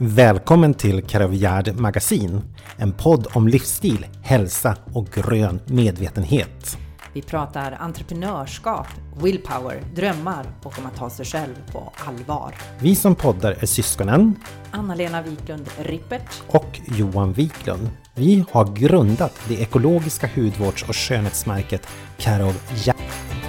Välkommen till Caravillard Magasin, en podd om livsstil, hälsa och grön medvetenhet. Vi pratar entreprenörskap, willpower, drömmar och om att ta sig själv på allvar. Vi som poddar är syskonen Anna-Lena Wiklund Rippert och Johan Wiklund. Vi har grundat det ekologiska hudvårds och skönhetsmärket Caravillard.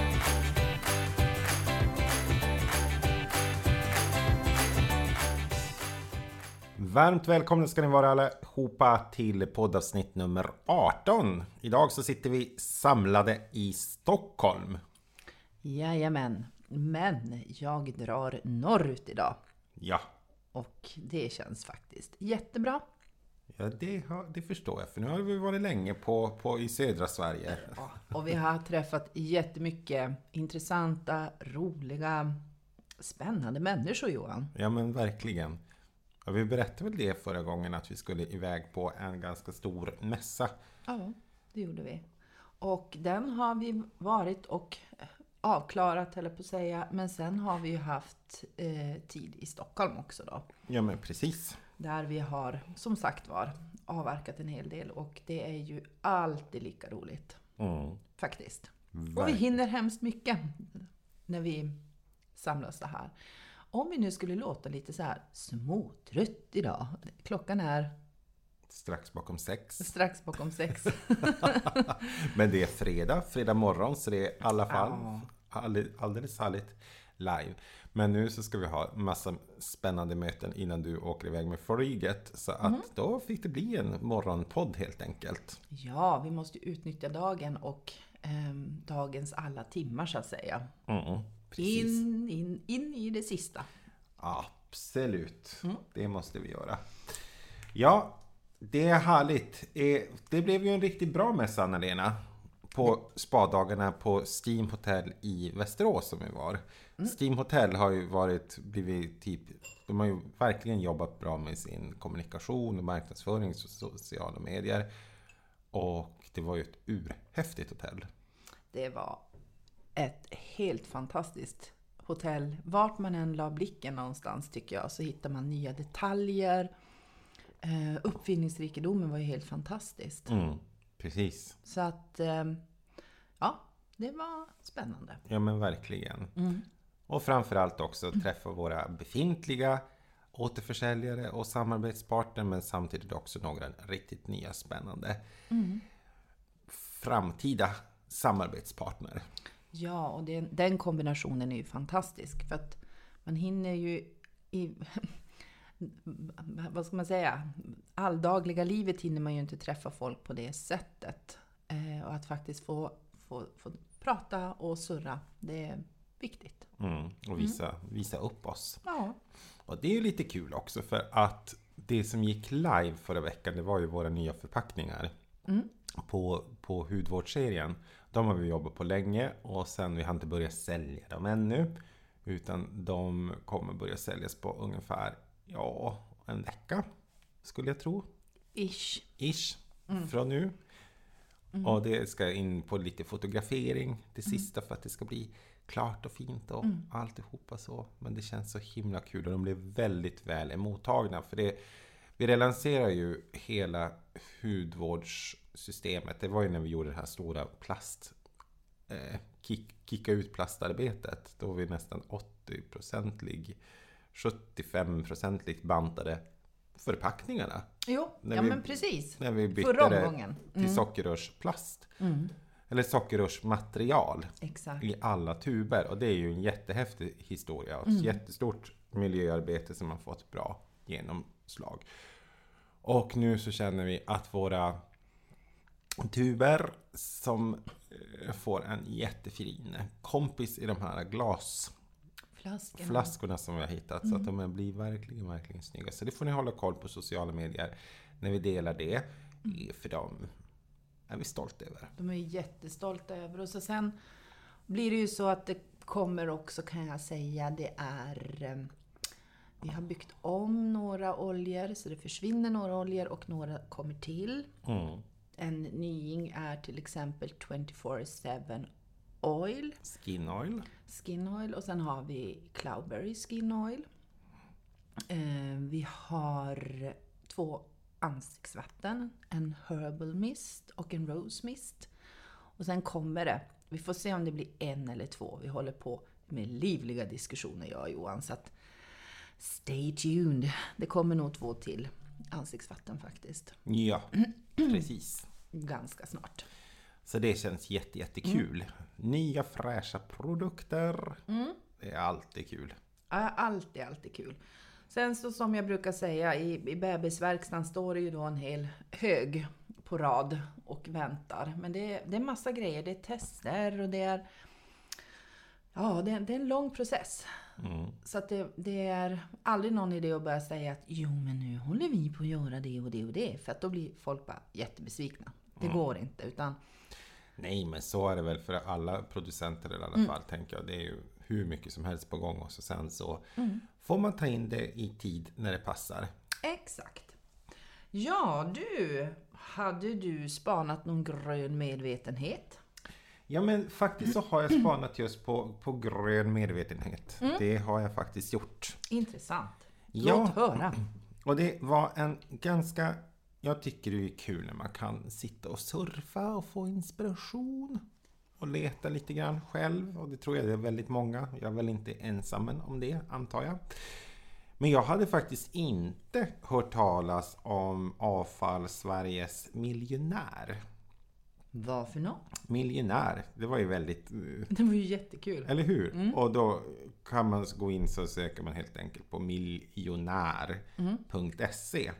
Varmt välkomna ska ni vara allihopa till poddavsnitt nummer 18. Idag så sitter vi samlade i Stockholm. Jajamän, men jag drar norrut idag. Ja, Och det känns faktiskt jättebra. ja det, har, det förstår jag. För nu har vi varit länge på, på, i södra Sverige. Ja, Och vi har träffat jättemycket intressanta, roliga, spännande människor Johan. Ja men verkligen. Och vi berättade väl det förra gången att vi skulle iväg på en ganska stor mässa. Ja, det gjorde vi. Och den har vi varit och avklarat, eller på att säga. Men sen har vi ju haft eh, tid i Stockholm också då. Ja men precis. Där vi har, som sagt var, avverkat en hel del. Och det är ju alltid lika roligt, Mm. faktiskt. Och vi Verkligen. hinner hemskt mycket när vi samlas så här. Om vi nu skulle låta lite så här småtrött idag. Klockan är Strax bakom sex. strax bakom sex. Men det är fredag, fredag morgon, så det är i alla fall alldeles, alldeles härligt live. Men nu så ska vi ha massa spännande möten innan du åker iväg med flyget. Så att Mhm. då fick det bli en morgonpodd helt enkelt. Ja, vi måste utnyttja dagen och ehm, dagens alla timmar så att säga. Mm, precis. In, in, in i det sista. Absolut, Mm. det måste vi göra. Ja, det är härligt. Eh, Det blev ju en riktigt bra mässa Anna-Lena. På spadagarna på Steam Hotel i Västerås som vi var. Steam Hotel har ju varit, blivit typ, de har ju verkligen jobbat bra med sin kommunikation och marknadsföring och sociala medier. Och det var ju ett urhäftigt hotell. Det var ett helt fantastiskt hotell. Vart man än la blicken någonstans tycker jag så hittar man nya detaljer. Eh, uppfinningsrikedomen var ju helt fantastiskt. Mm, precis. Så att, ehm, ja, det var spännande. Ja men verkligen. Och framförallt också träffa våra befintliga återförsäljare och samarbetspartner men samtidigt också några riktigt nya spännande framtida samarbetspartner. Ja, och den, den kombinationen är ju fantastisk. För att man hinner ju i... Vad ska man säga? Alldagliga livet hinner man ju inte träffa folk på det sättet. Eh, och att faktiskt få, få, få prata och surra, det är viktigt. Mm, och visa, visa upp oss. Ja. Och det är ju lite kul också för att det som gick live förra veckan det var ju våra nya förpackningar. På, på hudvårdsserien. De har vi jobbat på länge och sen vi har inte börjat sälja dem ännu. Utan de kommer börja säljas på ungefär, ja, en vecka. Skulle jag tro. Ish. Ish. Från nu. Och det ska in på lite fotografering. Det sista för att det ska bli klart och fint och alltihopa så. Men det känns så himla kul och de blev väldigt väl emottagna. För det, vi relanserar ju hela hudvårdssystemet. Det var ju när vi gjorde det här stora plast... Eh, kick, kicka ut plastarbetet. Då var vi nästan 80-procentig 75-procentigt bantade förpackningarna. Jo, När ja vi- men precis. När vi bytte Förra omgången. till sockerrörsplast. Eller sockerrörsmaterial Exakt. i alla tuber. Och det är ju en jättehäftig historia. Och ett jättestort miljöarbete som har fått bra genomslag. Och nu så känner vi att våra tuber som eh, får en jättefin kompis i de här glasflaskorna Flaskorna. som vi har hittat. Så att de blir verkligen, verkligen snygga. Så det får ni hålla koll på sociala medier när vi delar det. Eh, För dem är vi stolta över. De är jättestolta över. Och så sen blir det ju så att det kommer också, kan jag säga, det är... eh, Vi har byggt om några oljor, så det försvinner några oljor och några kommer till. Mm. En nying är till exempel 24-7 Oil, Skin oil. Skin Oil och sen har vi Cloudberry Skin Oil. Eh, vi har två ansiktsvatten, en herbal mist och en rose mist. Och sen kommer det, vi får se om det blir en eller två. Vi håller på med livliga diskussioner jag och Johan. Så att stay tuned. Det kommer nog två till ansiktsvatten faktiskt. Ja, precis. Ganska snart. Så det känns jätte, jättekul. Nya fräscha produkter. Det är alltid kul. Alltid, alltid kul. Sen så som jag brukar säga, i, i bebisverkstan står det ju då en hel hög på rad och väntar. Men det, är- det är massa grejer. Det är tester och det är... Ja, det, det är en lång process. Så att det, det är aldrig någon idé att börja säga att jo, men nu håller vi på att göra det och det och det. För att då blir folk bara jättebesvikna. Det går inte. Utan Nej, men så är det väl för alla producenter i alla fall, tänker jag. Det är ju hur mycket som helst på gång och så sen så får man ta in det i tid när det passar. Exakt. Ja, du. Hade du spanat någon grön medvetenhet? Ja, men faktiskt så har jag spanat just på, på grön medvetenhet. Det har jag faktiskt gjort. Intressant. Ja. Låt höra. Och det var en ganska... Jag tycker det är kul när man kan sitta och surfa och få inspiration. Och leta lite grann själv. Och det tror jag det är väldigt många. Jag är väl inte ensam om det, antar jag. Men jag hade faktiskt inte hört talas om Avfall Sveriges miljonär. Vad för något? Miljonär, det var ju väldigt... eh, Det var ju jättekul. Eller hur? Och då kan man gå in så söker man helt enkelt på miljonär.se.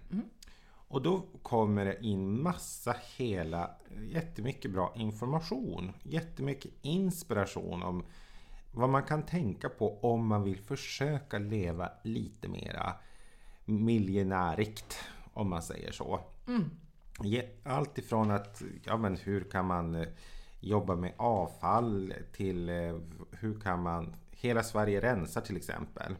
Och då kommer det in massa hela, jättemycket bra information. Jättemycket inspiration om vad man kan tänka på om man vill försöka leva lite mera miljonärigt. Om man säger så. Ge- Allt ifrån att, ja men hur kan man eh, jobba med avfall till eh, hur kan man, hela Sverige rensar till exempel.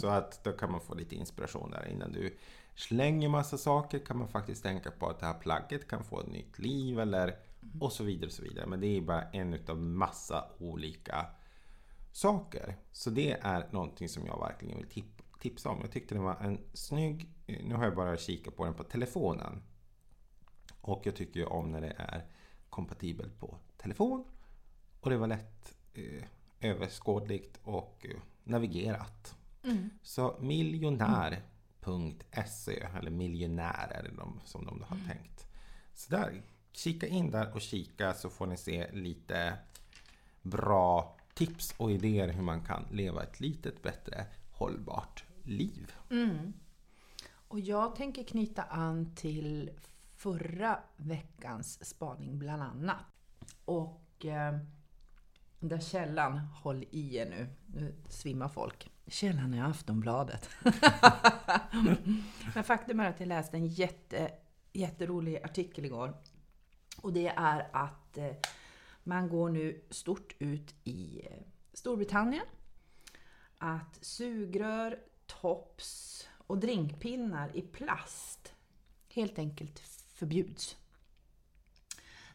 Så att då kan man få lite inspiration där innan du slänger massa saker kan man faktiskt tänka på att det här plagget kan få ett nytt liv eller och så vidare och så vidare. Men det är bara en utav massa olika saker. Så det är någonting som jag verkligen vill tip- tipsa om. Jag tyckte det var en snygg, eh, nu har jag bara kikat på den på telefonen. Och jag tycker ju om när det är kompatibelt på telefon. Och det var lätt eh, överskådligt och eh, navigerat. Så miljonär.se eller miljonär är det de, som de har tänkt. Så där, kika in där och kika så får ni se lite bra tips och idéer hur man kan leva ett litet bättre hållbart liv. Mm. Och jag tänker knyta an till förra veckans spaning bland annat. Och eh, där källan, håll i er nu, nu svimmar folk. Källan är Aftonbladet. Men faktum är att jag läste en jätte, jätterolig artikel igår. Och det är att eh, man går nu stort ut i eh, Storbritannien. Att sugrör, tops och drinkpinnar i plast helt enkelt förbjuds.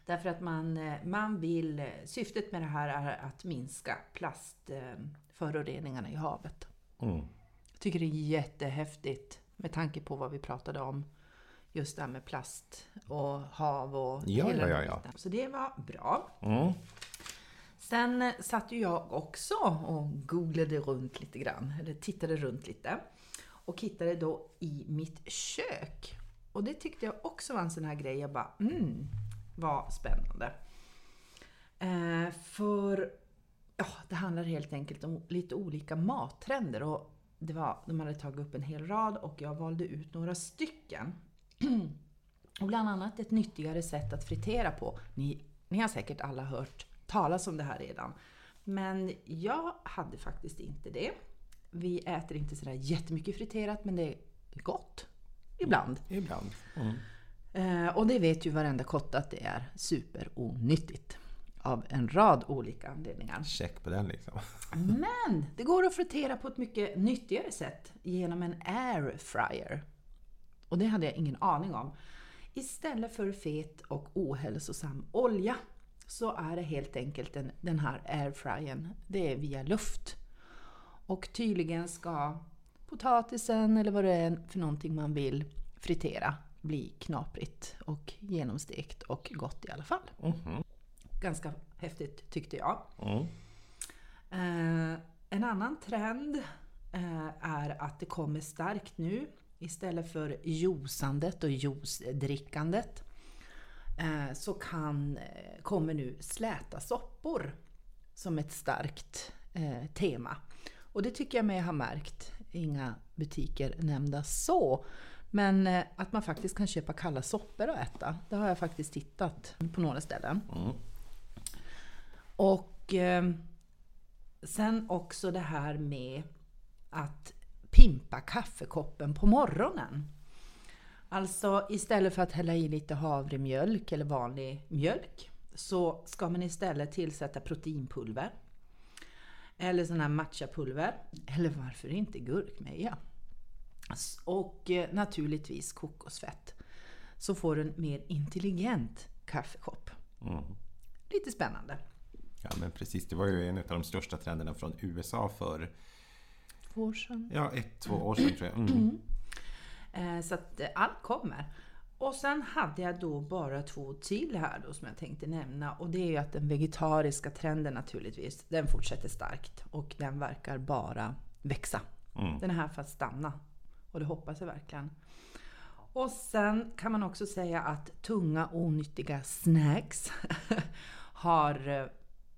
Därför att man, eh, man vill, syftet med det här är att minska plast plastföroreningarna i havet. Mm. Jag tycker det är jättehäftigt med tanke på vad vi pratade om. Just det här med plast och hav och Ja, hela ja, ja, ja. Så det var bra. Mm. Sen satt ju jag också och googlade runt lite grann, eller tittade runt lite. Och hittade då i mitt kök. Och det tyckte jag också var en sån här grej, jag bara mm, vad spännande. Eh, för ja, det handlar helt enkelt om lite olika mattrender. Och det var, de hade tagit upp en hel rad och jag valde ut några stycken. Och bland annat ett nyttigare sätt att fritera på. Ni, ni har säkert alla hört talas om det här redan. Men jag hade faktiskt inte det. Vi äter inte sådär jättemycket friterat men det är gott. Ibland. Ibland. Mm. Eh, och det vet ju varenda kotte att det är superonyttigt. Av en rad olika anledningar. Check på den liksom. Men det går att fritera på ett mycket nyttigare sätt genom en airfryer. Och det hade jag ingen aning om. Istället för fet och ohälsosam olja så är det helt enkelt den, den här airfryern, det är via luft. Och tydligen ska potatisen eller vad det är för någonting man vill fritera bli knaprigt och genomstekt och gott i alla fall. Mhm. Ganska häftigt tyckte jag. Mm. Eh, en annan trend eh, är att det kommer starkt nu istället för juicandet och juicedrickandet eh, så kan, eh, kommer nu släta soppor som ett starkt eh, tema. Och det tycker jag mig ha märkt, inga butiker nämnda så, men eh, att man faktiskt kan köpa kalla soppor att äta. Det har jag faktiskt tittat på några ställen. Mm. Och eh, sen också det här med att pimpa kaffekoppen på morgonen. Alltså istället för att hälla i lite havremjölk eller vanlig mjölk så ska man istället tillsätta proteinpulver. Eller sån här matchapulver. Eller varför inte gurkmeja. Och eh, naturligtvis kokosfett. Så får du en mer intelligent kaffekopp. Mm. Lite spännande. Ja men precis, det var ju en av de största trenderna från USA för Två år sedan. ja, ett, två år sedan tror jag. Mm. Eh, Så att eh, allt kommer. Och sen hade jag då bara två till här då som jag tänkte nämna. Och det är ju att den vegetariska trenden naturligtvis, den fortsätter starkt. Och den verkar bara växa. Mm. Den är här för att stanna. Och det hoppas jag verkligen. Och sen kan man också säga att tunga onyttiga snacks har eh,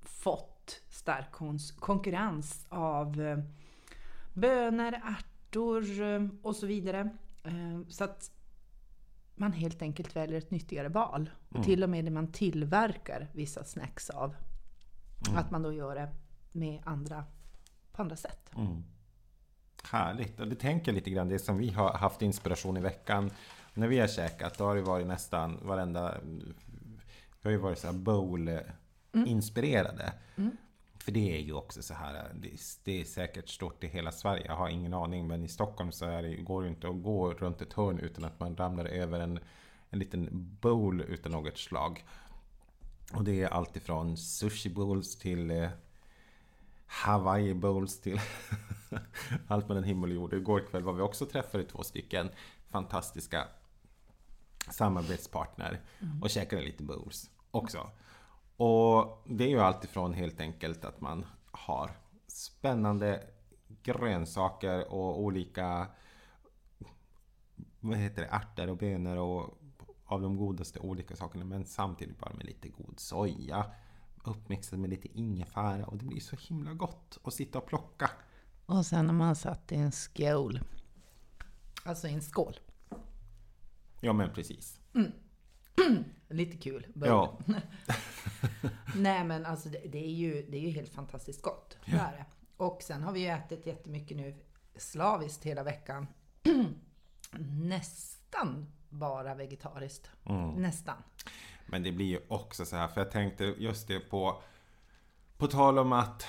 fått stark konkurrens av eh, bönor, ärtor eh, och så vidare. Eh, Så att man helt enkelt väljer ett nyttigare val. Och till och med det man tillverkar vissa snacks av. Att man då gör det med andra, på andra sätt. Mm. Härligt. Och det tänker lite grann det som vi har haft inspiration i veckan. När vi har käkat, då har det varit nästan varenda... Vi har ju varit så här bowl-inspirerade. För det är ju också så här, det, är säkert stort i hela Sverige, jag har ingen aning. Men i Stockholm så är det, går det inte att gå runt ett hörn utan att man ramlar över en, en liten bowl utav något slag. Och det är allt ifrån sushi bowls till eh, Hawaii bowls till allt mellan himmel och jord. Igår kväll var vi också träffade två stycken fantastiska samarbetspartner och käkade lite bowls också. Och det är ju alltifrån helt enkelt att man har spännande grönsaker och olika vad heter det, ärtor och bönor och av de godaste olika sakerna men samtidigt bara med lite god soja uppmixad med lite ingefära och det blir så himla gott att sitta och plocka. Och sen har man satt i en skål. Alltså i en skål. Ja men precis. Lite kul. Ja. Nej men alltså det, det, är ju, det är ju helt fantastiskt gott. Det är det. Och sen har vi ju ätit jättemycket nu slaviskt hela veckan. Nästan bara vegetariskt. Nästan. Men det blir ju också så här, för jag tänkte just det på På tal om att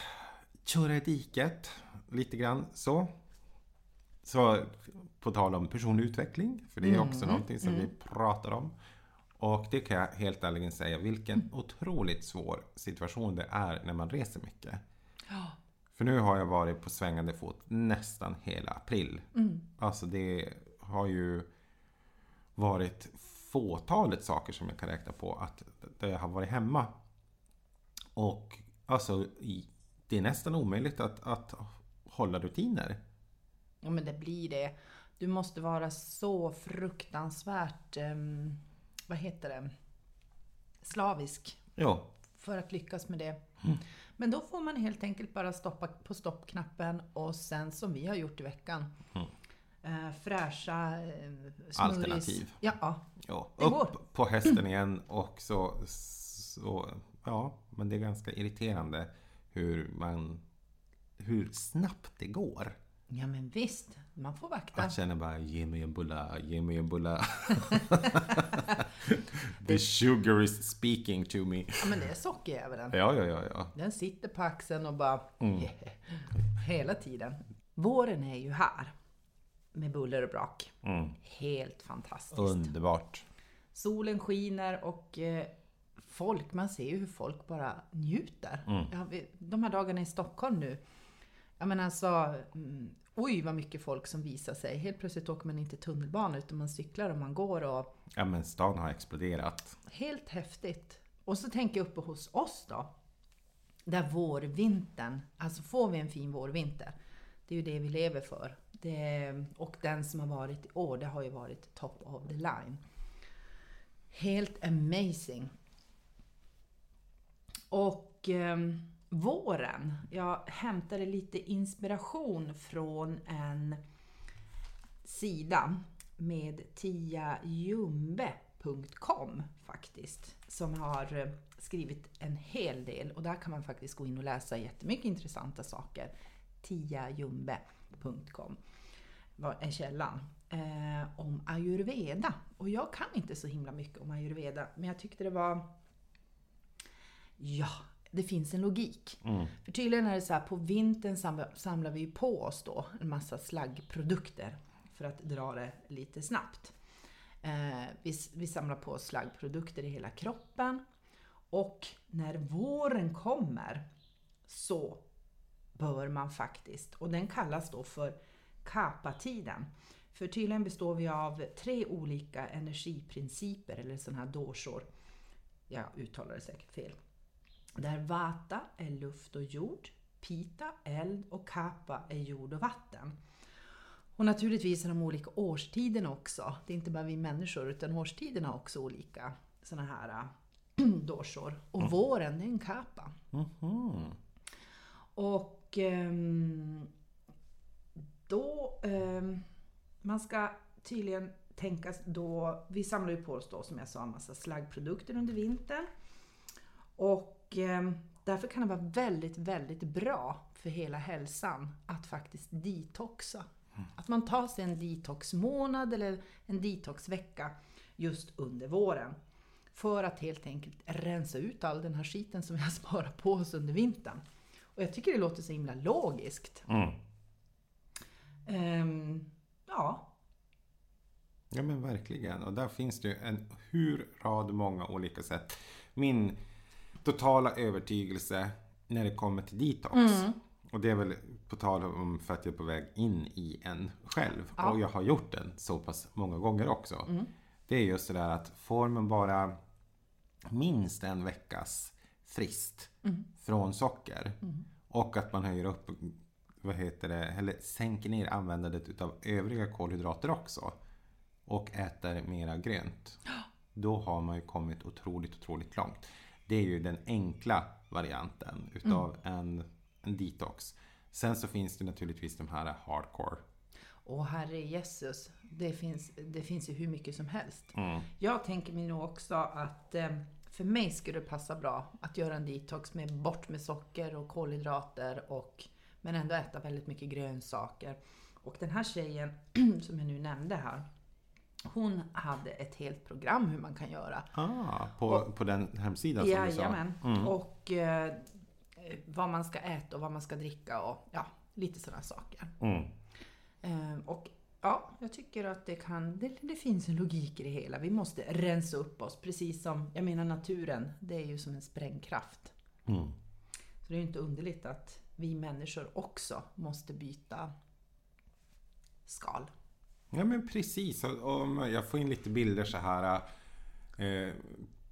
köra i diket lite grann så. Så på tal om personlig utveckling, för det är också någonting som vi pratar om. Och det kan jag helt ärligen säga, vilken otroligt svår situation det är när man reser mycket. Ja. För nu har jag varit på svängande fot nästan hela april. Alltså det har ju varit fåtalet saker som jag kan räkna på att jag har varit hemma. Och alltså det är nästan omöjligt att, att hålla rutiner. Ja men det blir det. Du måste vara så fruktansvärt, ehm, vad heter det, slavisk Ja, för att lyckas med det. Men då får man helt enkelt bara stoppa på stoppknappen och sen som vi har gjort i veckan. Eh, fräscha eh, smoothies. Alternativ. Ja, ja. ja. Upp på hästen igen och så, så ja, men det är ganska irriterande hur man hur snabbt det går. Ja men visst, man får vakta. Jag känner bara, ge mig en bulla, ge mig en bulla. The sugar is speaking to me. Ja men det är sockerdjävulen. Ja, ja, ja, ja. Den sitter på axeln och bara hela tiden. Våren är ju här. Med buller och brak. Mm. Helt fantastiskt. Underbart. Solen skiner och eh, folk, man ser ju hur folk bara njuter. Mm. De här dagarna i Stockholm nu. Jag menar alltså, mm, oj vad mycket folk som visar sig. Helt plötsligt åker man inte tunnelbana utan man cyklar och man går och Ja men stan har exploderat. helt häftigt. Och så tänker jag uppe hos oss då. Där vårvintern, alltså får vi en fin vårvinter. Det är ju det vi lever för. Det, och den som har varit i år, det har ju varit top of the line. Helt amazing. Och ehm, våren, jag hämtade lite inspiration från en sida med tiajumbe.com faktiskt. Som har eh, skrivit en hel del och där kan man faktiskt gå in och läsa jättemycket intressanta saker. tiajumbe.com var är källan. Eh, om ayurveda. Och jag kan inte så himla mycket om ayurveda men jag tyckte det var... Ja, det finns en logik. Mm. För tydligen är det så här, på vintern samlar, vi på oss då en massa slaggprodukter för att dra det lite snabbt. Eh, vi, vi samlar på oss slaggprodukter i hela kroppen och när våren kommer så bör man faktiskt, och den kallas då för kapatiden. För tydligen består vi av tre olika energiprinciper eller sådana här doshor. Jag uttalar det säkert fel. Där vata är luft och jord, pita eld och kappa är jord och vatten. Och naturligtvis är de olika årstiderna också. Det är inte bara vi människor utan årstiderna har också olika sådana här äh, doshor. Och våren det är en kappa. Mhm. Och ehm, då, ehm, man ska tydligen tänka då, vi samlar ju på oss då som jag sa en massa slaggprodukter under vintern. Och ehm, därför kan det vara väldigt, väldigt bra för hela hälsan att faktiskt detoxa. Att man tar sig en detoxmånad eller en detoxvecka just under våren. För att helt enkelt rensa ut all den här skiten som vi har sparat på oss under vintern. Och jag tycker det låter så himla logiskt. Mm. Ehm, ja, Ja men verkligen. Och där finns det ju en hur rad många olika sätt. Min totala övertygelse när det kommer till detox. Mm. Och det är väl på tal om för att jag är på väg in i en själv. Ja. Och jag har gjort den så pass många gånger också. Mm. Det är just det där att får man bara minst en veckas frist Mm. från socker. Och att man höjer upp, vad heter det, eller sänker ner användandet utav övriga kolhydrater också. Och äter mera grönt. Då har man ju kommit otroligt, otroligt långt. Det är ju den enkla varianten utav en, en detox. Sen så finns det naturligtvis de här hardcore. och herre Jesus, det finns, det finns ju hur mycket som helst. Mm. Jag tänker mig nog också att eh, för mig skulle det passa bra att göra en detox med bort med socker och kolhydrater och men ändå äta väldigt mycket grönsaker. Och den här tjejen som jag nu nämnde här, hon hade ett helt program hur man kan göra. Ah, på, på den hemsidan som du sa. Mm. Och eh, vad man ska äta och vad man ska dricka och ja, lite sådana saker. Mm. Eh, och ja, jag tycker att det kan, det, det finns en logik i det hela. Vi måste rensa upp oss, precis som, jag menar naturen, det är ju som en sprängkraft. Mm. Så det är ju inte underligt att vi människor också måste byta skal. Ja men precis. Och, jag får in lite bilder så här. Eh,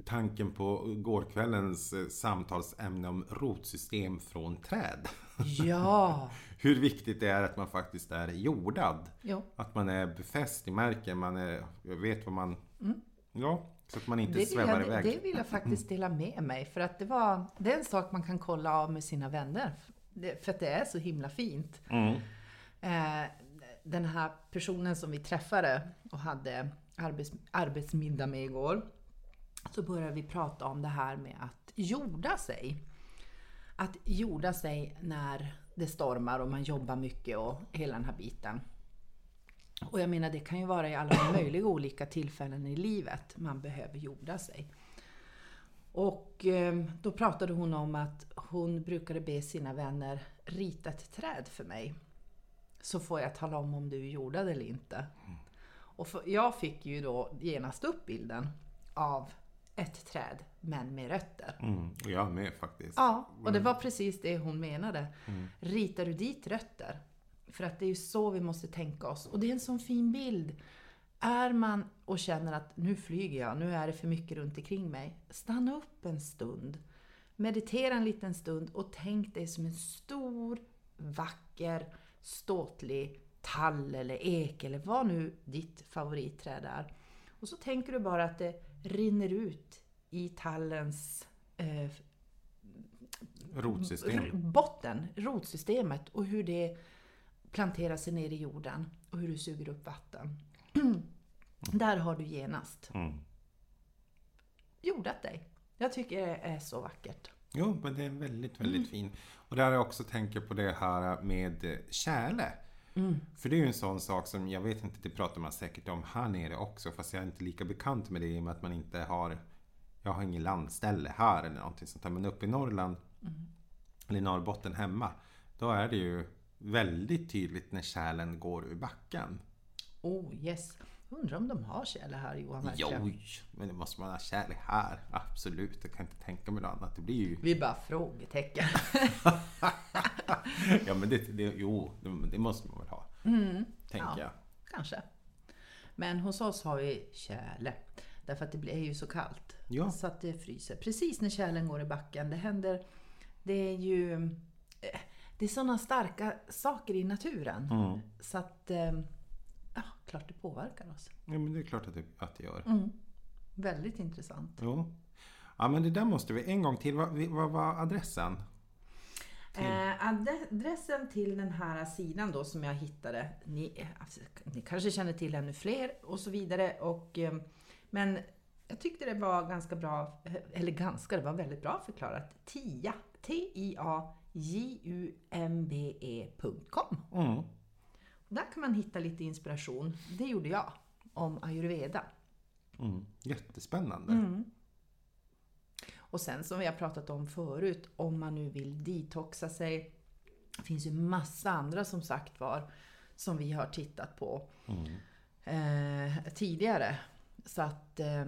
tanken på gårkvällens eh, samtalsämne om rotsystem från träd. Ja! Hur viktigt det är att man faktiskt är jordad. Jo, Att man är befäst i marken. Man är, vet vad man... Mm. Ja, så att man inte det svävar jag, iväg. det vill jag faktiskt dela med mig. För att det, var, det är en sak man kan kolla av med sina vänner. För att det är så himla fint. Mm. Eh, den här personen som vi träffade och hade arbets, arbetsmiddag med igår. Så började vi prata om det här med att jorda sig. Att jorda sig när det stormar och man jobbar mycket och hela den här biten. Och jag menar det kan ju vara i alla möjliga olika tillfällen i livet man behöver jorda sig. Och eh, då pratade hon om att hon brukade be sina vänner rita ett träd för mig. Så får jag tala om om du är jordad eller inte. Och för, jag fick ju då genast upp bilden av ett träd men med rötter. Mm. Jag med faktiskt. Ja, och det var precis det hon menade. Ritar du dit rötter, För att det är ju så vi måste tänka oss. Och det är en sån fin bild. Är man och känner att nu flyger jag, nu är det för mycket runt omkring mig. Stanna upp en stund. Meditera en liten stund och tänk dig som en stor, vacker, ståtlig tall eller ek eller vad nu ditt favoritträd är. Och så tänker du bara att det rinner ut i tallens eh, Rotsystem. botten, rotsystemet och hur det planterar sig ner i jorden och hur du suger upp vatten. Där har du genast Mm. jordat dig. Jag tycker det är så vackert. Jo, men det är väldigt, väldigt Mm. fin. Och där jag också tänker på det här med kärle. Mm. För det är ju en sån sak som jag vet inte, det pratar man säkert om här nere också. Fast jag är inte lika bekant med det i och med att man inte har Jag har ingen landställe här eller någonting sånt där. Men uppe i Norrland Mm. eller Norrbotten hemma. Då är det ju väldigt tydligt när kärlen går ur backen. Oh yes. Undrar om de har tjäle här Johan verkligen? Jo, men det måste man ha kärlek här. Absolut, jag kan inte tänka mig något annat. Det blir ju... Vi är bara frågetecken. Ja men det, det, jo, det, måste man väl ha. Tänker Ja. jag. Kanske. Men hos oss har vi tjäle. Därför att det blir- är ju så kallt. Ja. Så att det fryser. Precis när tjälen går i backen. Det händer... Det är ju... eh, Det är sådana starka saker i naturen. Mm. Så att... klart det påverkar oss. Ja men det är klart att det, att det gör. Mm. Väldigt intressant. Jo. Ja men det där måste vi en gång till. Vad, var adressen? Eh, adressen till den här sidan då som jag hittade. Ni, alltså, ni kanske känner till ännu fler och så vidare. Och, eh, men jag tyckte det var ganska bra, eller ganska, det var väldigt bra förklarat. TIA, T-I-A-J-U-M-B-E.com. Mm. Där kan man hitta lite inspiration. Det gjorde jag. Om ayurveda. Mm. Jättespännande. Mm. Och sen som vi har pratat om förut, om man nu vill detoxa sig. Det finns ju massa andra som sagt var som vi har tittat på Mm. eh, tidigare. Så att eh,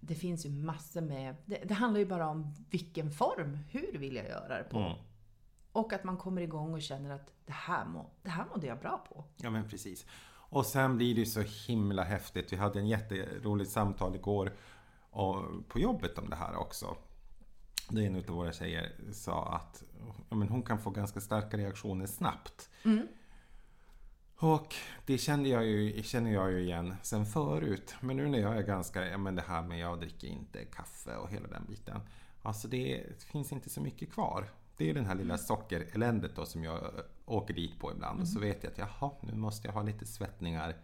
det finns ju massor med... Det, det handlar ju bara om vilken form, hur vill jag göra det på? Mm. Och att man kommer igång och känner att det här, må, det här mådde jag bra på. Ja men precis. Och sen blir det ju så himla häftigt. Vi hade en jätteroligt samtal igår på jobbet om det här också. Det är en av våra tjejer sa att ja, men hon kan få ganska starka reaktioner snabbt. Och det kände jag ju, känner jag ju igen sen förut. Men nu när jag är ganska, ja men det här med jag dricker inte kaffe och hela den biten. Alltså det finns inte så mycket kvar. Det är den här lilla sockereländet då som jag åker dit på ibland. Och så vet jag att jaha, nu måste jag ha lite svettningar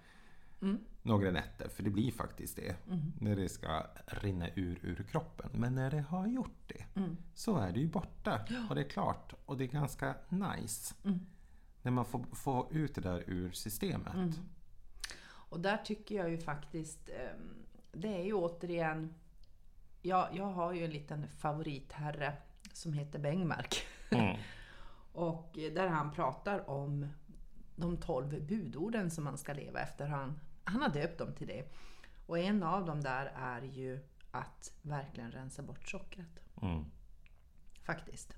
några nätter. För det blir faktiskt det. När det ska rinna ur ur kroppen. Men när det har gjort det så är det ju borta. Och det är klart. Och det är ganska nice. När man får, får ut det där ur systemet. Och där tycker jag ju faktiskt, ehm, det är ju återigen, jag, jag har ju en liten favoritherre som heter Bengmark. Mm. Och där han pratar om de tolv budorden som man ska leva efter. Han, han har döpt dem till det. Och en av dem där är ju att verkligen rensa bort sockret. Mm. Faktiskt.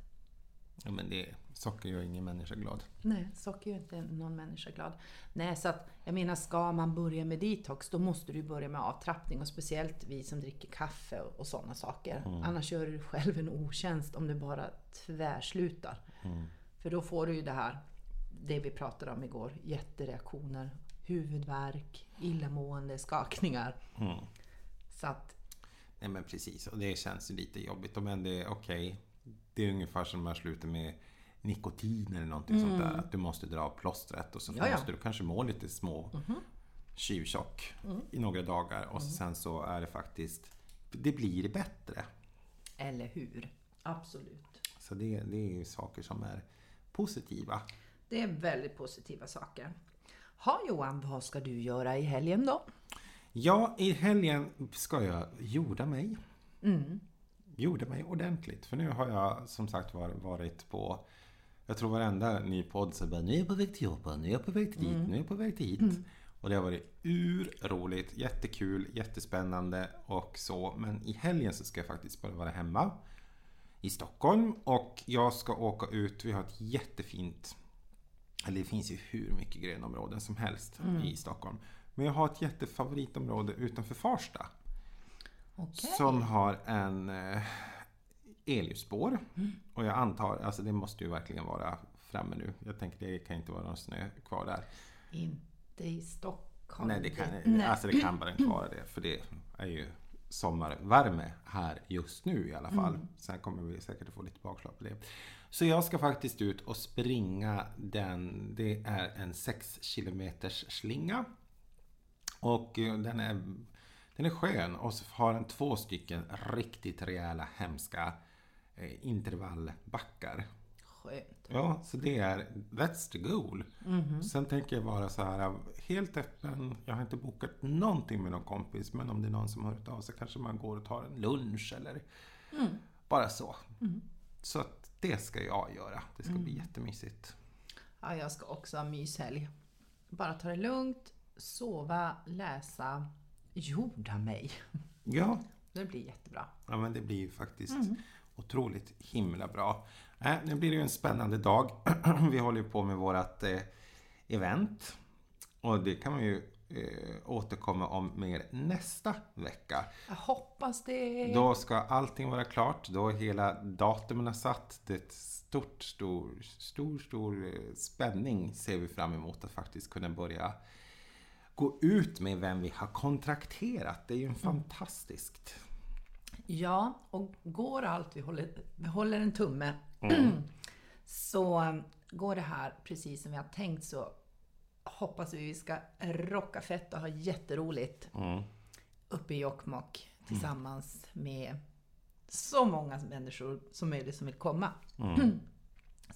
Ja, men det, socker gör ingen människa glad. Nej, socker gör inte någon människa glad. Nej, så att jag menar, ska man börja med detox, då måste du börja med avtrappning. Och speciellt vi som dricker kaffe och, och sådana saker. Annars gör du själv en otjänst om du bara tvärslutar. För då får du ju det här, det vi pratade om igår, jättereaktioner, huvudvärk, illamående, skakningar. Mm. Så att, Nej men precis, och det känns lite jobbigt. Men det är okej. Det är ungefär som när man slutar med nikotin eller någonting sånt där. Att du måste dra av plåstret och så Ja, ja. måste du kanske må lite små tjuvtjock i några dagar. Och sen så är det faktiskt, det blir bättre. eller hur? Absolut. Så det, det är ju saker som är positiva. Det är väldigt positiva saker. Ha Johan, vad ska du göra i helgen då? Ja, i helgen ska jag jorda mig. Mm. Jorda mig ordentligt. För nu har jag som sagt var varit på Jag tror varenda ny podd så bara Nu är jag på väg till jobbet, nu är jag på väg till dit, nu är jag på väg till hit. Och det har varit urroligt, jättekul, jättespännande och så. Men i helgen så ska jag faktiskt bara vara hemma i Stockholm och jag ska åka ut. Vi har ett jättefint Eller det finns ju hur mycket grönområden som helst Mm. i Stockholm. Men jag har ett jättefavoritområde utanför Farsta. Okej. Som har en eh, elljusspår. Mm. Och jag antar, alltså det måste ju verkligen vara framme nu. Jag tänker det kan inte vara någon snö kvar där. Inte i Stockholm. Nej, det kan, Nej. Alltså det kan bara inte vara det. För det är ju sommarvärme här just nu i alla fall. Mm. Sen kommer vi säkert att få lite bakslag på det. Så jag ska faktiskt ut och springa den. Det är en 6 kilometers slinga. Och eh, den är, den är skön och så har den två stycken riktigt rejäla hemska eh, intervallbackar. Skönt. Ja, så det är, that's the goal. Mhm. Sen tänker jag vara så här, helt öppen. Jag har inte bokat någonting med någon kompis, men om det är någon som har hört av sig kanske man går och tar en lunch eller Mm. bara så. Så att det ska jag göra. Det ska bli jättemysigt. Ja, jag ska också ha myshelg. Bara ta det lugnt, sova, läsa, jorda mig. Ja, Det blir jättebra. ja men det blir ju faktiskt otroligt himla bra. Äh, nu blir det ju en spännande dag. Vi håller på med vårat eh, event. Och det kan man ju eh, återkomma om mer nästa vecka. Jag hoppas det. Då ska allting vara klart. Då är hela datumen satt. Det är ett stort, stor, stor, stor eh, spänning ser vi fram emot att faktiskt kunna börja gå ut med vem vi har kontrakterat. Det är ju en fantastiskt. Ja, och går allt, vi håller, vi håller en tumme, så um, går det här precis som vi har tänkt så hoppas vi vi ska rocka fett och ha jätteroligt Mm. uppe i Jokkmokk tillsammans med så många människor som möjligt som vill komma.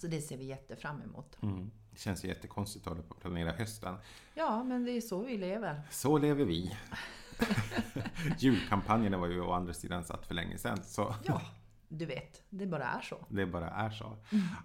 Så det ser vi jättefram emot. Mm. Det känns ju jättekonstigt att hålla på att planera hösten. Ja, men det är så vi lever. Så lever vi. Julkampanjerna var ju å andra sidan satt för länge sedan. Så Ja, du vet, det bara är så. Det bara är så.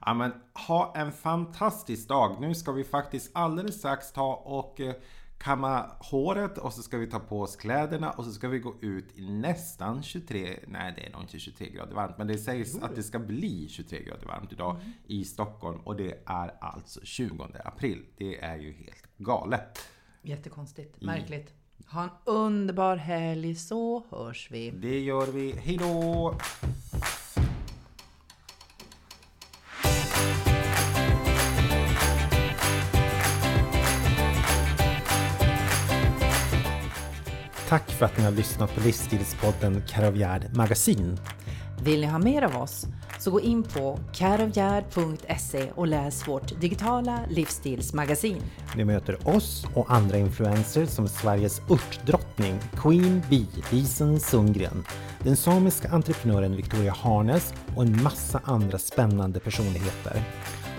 Ja, men ha en fantastisk dag. Nu ska vi faktiskt alldeles strax ta och eh, kamma håret och så ska vi ta på oss kläderna och så ska vi gå ut i nästan 23, nej det är nog inte 23 grader varmt, men det sägs att det ska bli 23 grader varmt idag i Stockholm och det är alltså 20 april. Det är ju helt galet. Jättekonstigt, märkligt. Ha en underbar helg så hörs vi. Det gör vi. Hej då! Tack för att ni har lyssnat på livsstilspodden Karavjärd Magasin. Vill ni ha mer av oss så gå in på careofgärd.se och läs vårt digitala livsstilsmagasin. Ni möter oss och andra influencers som Sveriges örtdrottning Queen Bee Lisen Sundgren, den samiska entreprenören Victoria Harnes och en massa andra spännande personligheter.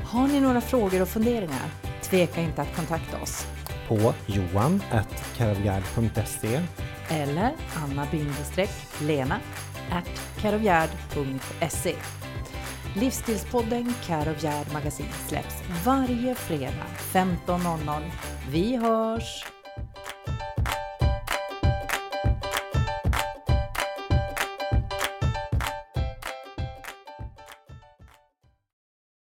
Har ni några frågor och funderingar? Tveka inte att kontakta oss. På johan.karavjärd.se Eller anna-lena Livsstilspodden Care Magasin släpps varje fredag 15.00. Vi hörs!